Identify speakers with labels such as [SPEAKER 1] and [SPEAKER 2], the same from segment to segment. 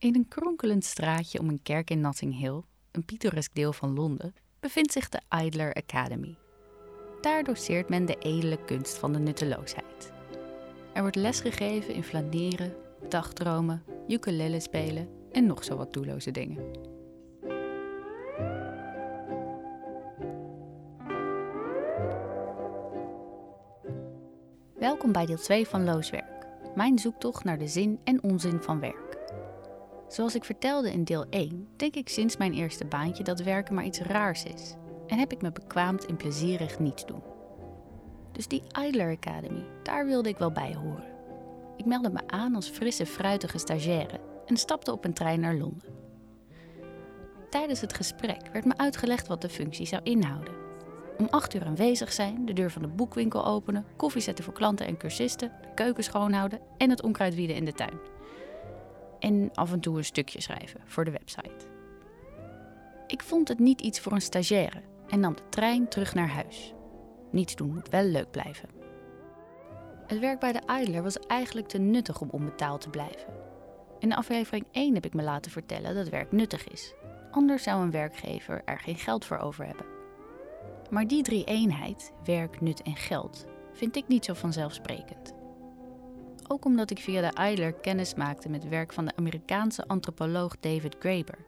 [SPEAKER 1] In een kronkelend straatje om een kerk in Notting Hill, een pittoresk deel van Londen, bevindt zich de Idler Academy. Daar doseert men de edele kunst van de nutteloosheid. Er wordt lesgegeven in flaneren, dagdromen, ukulele spelen en nog zo wat doelloze dingen. Welkom bij deel 2 van Looswerk, mijn zoektocht naar de zin en onzin van werk. Zoals ik vertelde in deel 1, denk ik sinds mijn eerste baantje dat werken maar iets raars is. En heb ik me bekwaamd in plezierig niets doen. Dus die Idler Academy, daar wilde ik wel bij horen. Ik meldde me aan als frisse, fruitige stagiaire en stapte op een trein naar Londen. Tijdens het gesprek werd me uitgelegd wat de functie zou inhouden. Om acht uur aanwezig zijn, de deur van de boekwinkel openen, koffie zetten voor klanten en cursisten, de keuken schoonhouden en het onkruid wieden in de tuin. En af en toe een stukje schrijven voor de website. Ik vond het niet iets voor een stagiaire en nam de trein terug naar huis. Niets doen moet wel leuk blijven. Het werk bij de Idler was eigenlijk te nuttig om onbetaald te blijven. In aflevering 1 heb ik me laten vertellen dat werk nuttig is. Anders zou een werkgever er geen geld voor over hebben. Maar die drie eenheid, werk, nut en geld, vind ik niet zo vanzelfsprekend. Ook omdat ik via de Idler kennis maakte met werk van de Amerikaanse antropoloog David Graeber.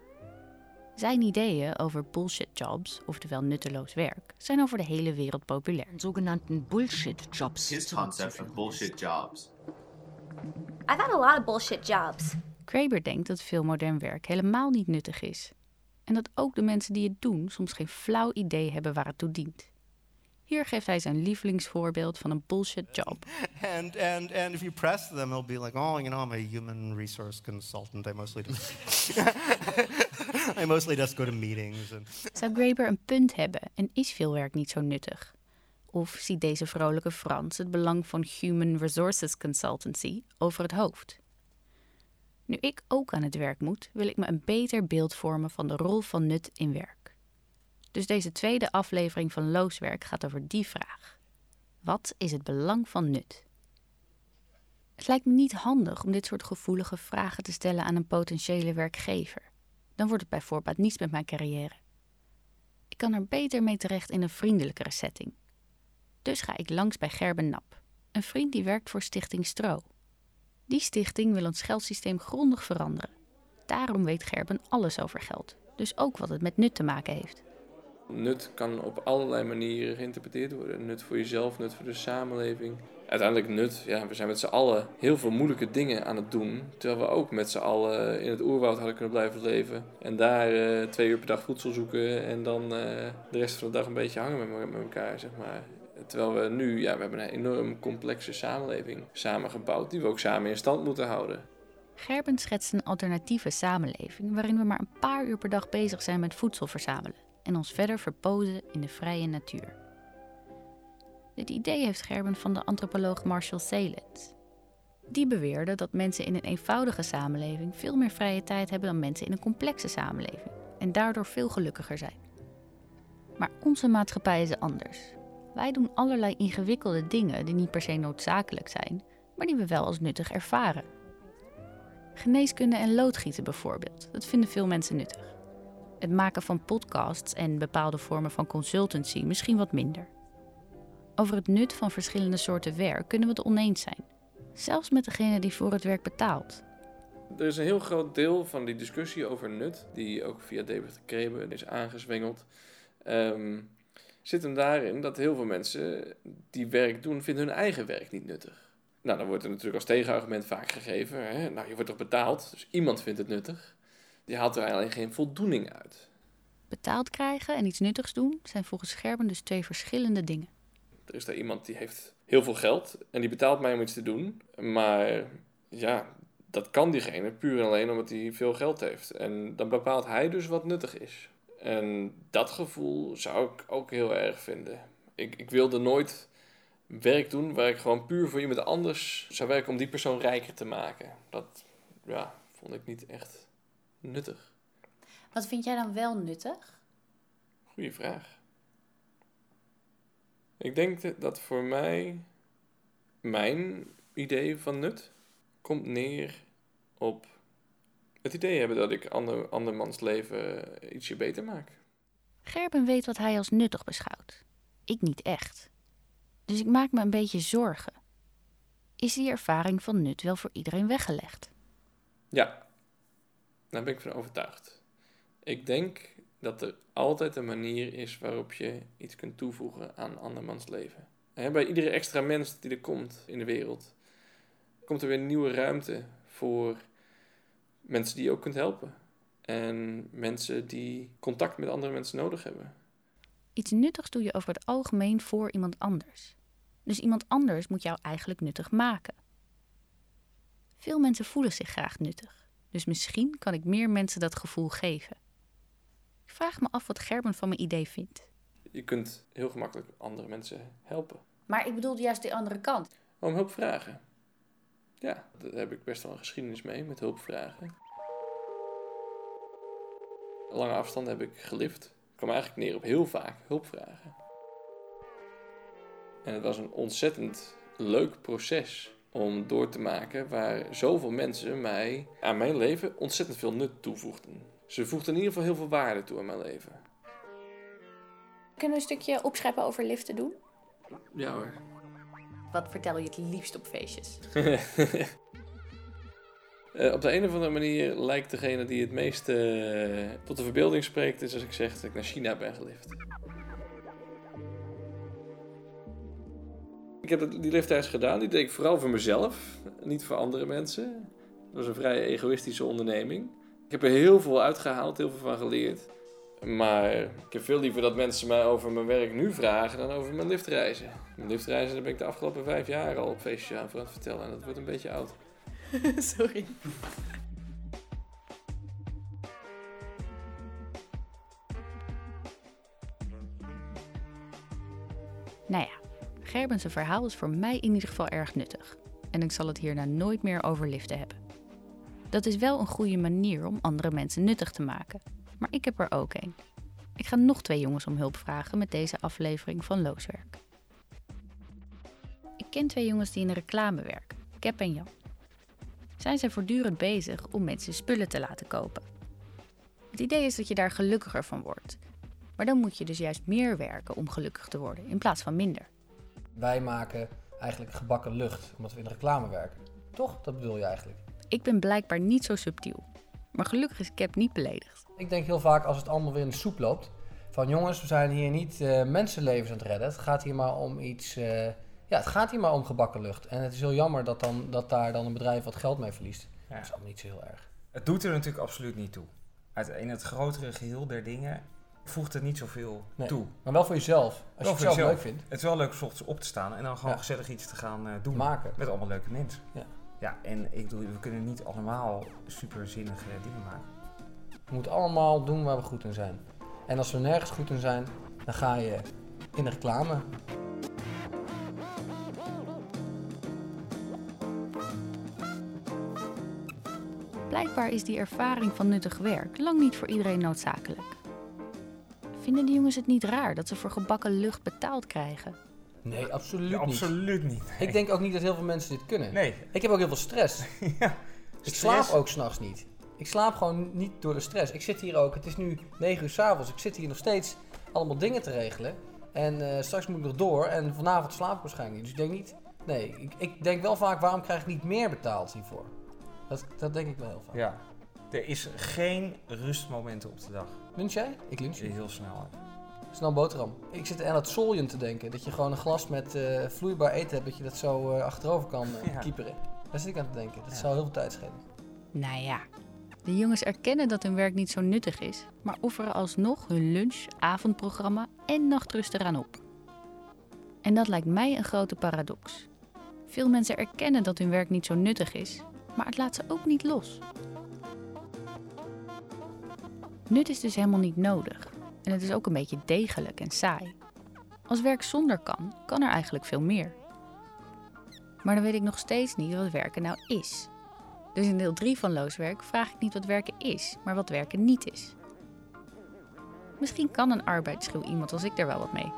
[SPEAKER 1] Zijn ideeën over bullshit jobs, oftewel nutteloos werk, zijn over de hele wereld populair.
[SPEAKER 2] sogenannten Bullshit-Jobs.
[SPEAKER 3] His concept of bullshit jobs.
[SPEAKER 4] I've had a lot of bullshit jobs.
[SPEAKER 1] Graeber denkt dat veel modern werk helemaal niet nuttig is. En dat ook de mensen die het doen soms geen flauw idee hebben waar het toe dient. Hier geeft hij zijn lievelingsvoorbeeld van een bullshit job.
[SPEAKER 5] And, and, and if you press them, they'll be like, oh, you know, I'm a human resource consultant. I mostly just, I mostly just go to meetings. And
[SPEAKER 1] Zou Graeber een punt hebben en is veel werk niet zo nuttig? Of ziet deze vrolijke Frans het belang van Human Resources Consultancy over het hoofd? Nu ik ook aan het werk moet, wil ik me een beter beeld vormen van de rol van nut in werk. Dus deze tweede aflevering van Looswerk gaat over die vraag. Wat is het belang van nut? Het lijkt me niet handig om dit soort gevoelige vragen te stellen aan een potentiële werkgever. Dan wordt het bij voorbaat niets met mijn carrière. Ik kan er beter mee terecht in een vriendelijkere setting. Dus ga ik langs bij Gerben Nap, een vriend die werkt voor Stichting Stro. Die stichting wil ons geldsysteem grondig veranderen. Daarom weet Gerben alles over geld, dus ook wat het met nut te maken heeft.
[SPEAKER 6] Nut kan op allerlei manieren geïnterpreteerd worden. Nut voor jezelf, nut voor de samenleving. Uiteindelijk nut, ja, we zijn met z'n allen heel veel moeilijke dingen aan het doen. Terwijl we ook met z'n allen in het oerwoud hadden kunnen blijven leven. En daar eh, twee uur per dag voedsel zoeken en dan eh, de rest van de dag een beetje hangen met, met elkaar, zeg maar. Terwijl we nu, ja, we hebben een enorm complexe samenleving samengebouwd die we ook samen in stand moeten houden.
[SPEAKER 1] Gerben schetst een alternatieve samenleving waarin we maar een paar uur per dag bezig zijn met voedsel verzamelen en ons verder verpozen in de vrije natuur. Dit idee heeft Gerben van de antropoloog Marshall Sahlins. Die beweerde dat mensen in een eenvoudige samenleving veel meer vrije tijd hebben dan mensen in een complexe samenleving en daardoor veel gelukkiger zijn. Maar onze maatschappij is anders. Wij doen allerlei ingewikkelde dingen die niet per se noodzakelijk zijn, maar die we wel als nuttig ervaren. Geneeskunde en loodgieten bijvoorbeeld, dat vinden veel mensen nuttig. Het maken van podcasts en bepaalde vormen van consultancy misschien wat minder. Over het nut van verschillende soorten werk kunnen we het oneens zijn. Zelfs met degene die voor het werk betaalt.
[SPEAKER 6] Er is een heel groot deel van die discussie over nut, die ook via David Krebe is aangezwengeld, ehm, zit hem daarin dat heel veel mensen die werk doen, vinden hun eigen werk niet nuttig. Nou, dan wordt er natuurlijk als tegenargument vaak gegeven, hè? nou, je wordt toch betaald, dus iemand vindt het nuttig. Die haalt er alleen geen voldoening uit.
[SPEAKER 1] Betaald krijgen en iets nuttigs doen zijn volgens Gerben dus twee verschillende dingen.
[SPEAKER 6] Er is daar iemand die heeft heel veel geld en die betaalt mij om iets te doen. Maar ja, dat kan diegene puur en alleen omdat hij veel geld heeft. En dan bepaalt hij dus wat nuttig is. En dat gevoel zou ik ook heel erg vinden. Ik, ik wilde nooit werk doen waar ik gewoon puur voor iemand anders zou werken om die persoon rijker te maken. Dat ja, vond ik niet echt nuttig.
[SPEAKER 1] Wat vind jij dan wel nuttig?
[SPEAKER 6] Goeie vraag. Ik denk dat voor mij mijn idee van nut komt neer op het idee hebben dat ik ander, andermans leven ietsje beter maak.
[SPEAKER 1] Gerben weet wat hij als nuttig beschouwt. Ik niet echt. Dus ik maak me een beetje zorgen. Is die ervaring van nut wel voor iedereen weggelegd?
[SPEAKER 6] Ja, daar ben ik van overtuigd. Ik denk dat er altijd een manier is waarop je iets kunt toevoegen aan andermans leven. En bij iedere extra mens die er komt in de wereld, komt er weer nieuwe ruimte voor mensen die je ook kunt helpen. En mensen die contact met andere mensen nodig hebben.
[SPEAKER 1] Iets nuttigs doe je over het algemeen voor iemand anders. Dus iemand anders moet jou eigenlijk nuttig maken. Veel mensen voelen zich graag nuttig. Dus misschien kan ik meer mensen dat gevoel geven. Ik vraag me af wat Gerben van mijn idee vindt.
[SPEAKER 6] Je kunt heel gemakkelijk andere mensen helpen.
[SPEAKER 1] Maar ik bedoelde juist de andere kant.
[SPEAKER 6] Om hulp vragen. Ja, daar heb ik best wel een geschiedenis mee met hulp vragen. Lange afstand heb ik gelift. Ik kwam eigenlijk neer op heel vaak hulp vragen. En het was een ontzettend leuk proces om door te maken waar zoveel mensen mij aan mijn leven ontzettend veel nut toevoegden. Ze voegden in ieder geval heel veel waarde toe aan mijn leven.
[SPEAKER 1] Kunnen we een stukje opscheppen over liften doen?
[SPEAKER 6] Ja hoor.
[SPEAKER 1] Wat vertel je het liefst op feestjes?
[SPEAKER 6] Eh, op de een of andere manier lijkt degene die het meest eh, tot de verbeelding spreekt, is als ik zeg dat ik naar China ben gelift. Ik heb die liftreis gedaan, die deed ik vooral voor mezelf, niet voor andere mensen. Dat was een vrij egoïstische onderneming. Ik heb er heel veel uitgehaald, heel veel van geleerd. Maar ik heb veel liever dat mensen mij over mijn werk nu vragen dan over mijn liftreizen. Mijn liftreizen, ben ik de afgelopen vijf jaar al op feestjes aan voor aan het vertellen. En dat wordt een beetje oud.
[SPEAKER 1] Sorry. Gerben's verhaal is voor mij in ieder geval erg nuttig. En ik zal het hierna nooit meer over liften hebben. Dat is wel een goede manier om andere mensen nuttig te maken. Maar ik heb er ook een. Ik ga nog twee jongens om hulp vragen met deze aflevering van Looswerk. Ik ken twee jongens die in reclame werken, Cap en Jan zijn zij voortdurend bezig om mensen spullen te laten kopen. Het idee is dat je daar gelukkiger van wordt. Maar dan moet je dus juist meer werken om gelukkig te worden, in plaats van minder.
[SPEAKER 7] Wij maken eigenlijk gebakken lucht, omdat we in de reclame werken. Toch? Dat bedoel je eigenlijk.
[SPEAKER 1] Ik ben blijkbaar niet zo subtiel. Maar gelukkig is Cap niet beledigd.
[SPEAKER 7] Ik denk heel vaak als het allemaal weer in de soep loopt. Van jongens, we zijn hier niet eh, mensenlevens aan het redden. Het gaat hier maar om iets. eh, ja, het gaat hier maar om gebakken lucht. En het is heel jammer dat, dan, dat daar dan een bedrijf wat geld mee verliest.
[SPEAKER 8] Ja.
[SPEAKER 7] Dat is allemaal niet zo heel erg.
[SPEAKER 8] Het doet er natuurlijk absoluut niet toe. Uit, in het grotere geheel der dingen voegt het niet zoveel
[SPEAKER 7] Nee.
[SPEAKER 8] toe.
[SPEAKER 7] Maar wel voor jezelf. Als je het
[SPEAKER 8] voor
[SPEAKER 7] zelf
[SPEAKER 8] jezelf.
[SPEAKER 7] leuk vindt,
[SPEAKER 8] Het is wel leuk om 's ochtends op te staan en dan gewoon
[SPEAKER 7] Ja.
[SPEAKER 8] gezellig iets te gaan eh, doen.
[SPEAKER 7] maken.
[SPEAKER 8] Met allemaal leuke mensen.
[SPEAKER 7] Ja.
[SPEAKER 8] Ja, en ik bedoel, we kunnen niet allemaal superzinnige dingen maken.
[SPEAKER 7] We moeten allemaal doen waar we goed in zijn. En als we nergens goed in zijn, dan ga je in de reclame.
[SPEAKER 1] Blijkbaar is die ervaring van nuttig werk lang niet voor iedereen noodzakelijk. Vinden die jongens het niet raar dat ze voor gebakken lucht betaald krijgen?
[SPEAKER 7] Nee, absoluut
[SPEAKER 8] Ja,
[SPEAKER 7] niet.
[SPEAKER 8] absoluut niet. Nee.
[SPEAKER 7] Ik denk ook niet dat heel veel mensen dit kunnen.
[SPEAKER 8] Nee.
[SPEAKER 7] Ik heb ook heel veel stress.
[SPEAKER 8] ja.
[SPEAKER 7] Ik
[SPEAKER 8] Stress.
[SPEAKER 7] slaap ook s'nachts niet. Ik slaap gewoon niet door de stress. Ik zit hier ook, het is nu 9 uur s'avonds. Ik zit hier nog steeds allemaal dingen te regelen. En eh, straks moet ik nog door. En vanavond slaap ik waarschijnlijk niet. Dus ik denk niet. Nee, ik, ik denk wel vaak, waarom krijg ik niet meer betaald hiervoor? Dat, dat denk ik wel heel vaak.
[SPEAKER 8] Ja. Er is geen rustmomenten op de dag.
[SPEAKER 7] Lunch jij? Ik lunch.
[SPEAKER 8] Heel snel.
[SPEAKER 7] Snel boterham. Ik zit aan het soljen te denken. Dat je gewoon een glas met eh, vloeibaar eten hebt. Dat je dat zo eh, achterover kan eh,
[SPEAKER 8] Ja.
[SPEAKER 7] kieperen. Daar zit ik aan te denken. Dat
[SPEAKER 8] Ja.
[SPEAKER 7] zou heel veel tijd schelen.
[SPEAKER 1] Nou ja, de jongens erkennen dat hun werk niet zo nuttig is, maar offeren alsnog hun lunch, avondprogramma en nachtrust eraan op. En dat lijkt mij een grote paradox. Veel mensen erkennen dat hun werk niet zo nuttig is, maar het laat ze ook niet los. Nut is dus helemaal niet nodig en het is ook een beetje degelijk en saai. Als werk zonder kan, kan er eigenlijk veel meer. Maar dan weet ik nog steeds niet wat werken nou is. Dus in deel 3 van Looswerk vraag ik niet wat werken is, maar wat werken niet is. Misschien kan een arbeidsschil iemand als ik er wel wat mee.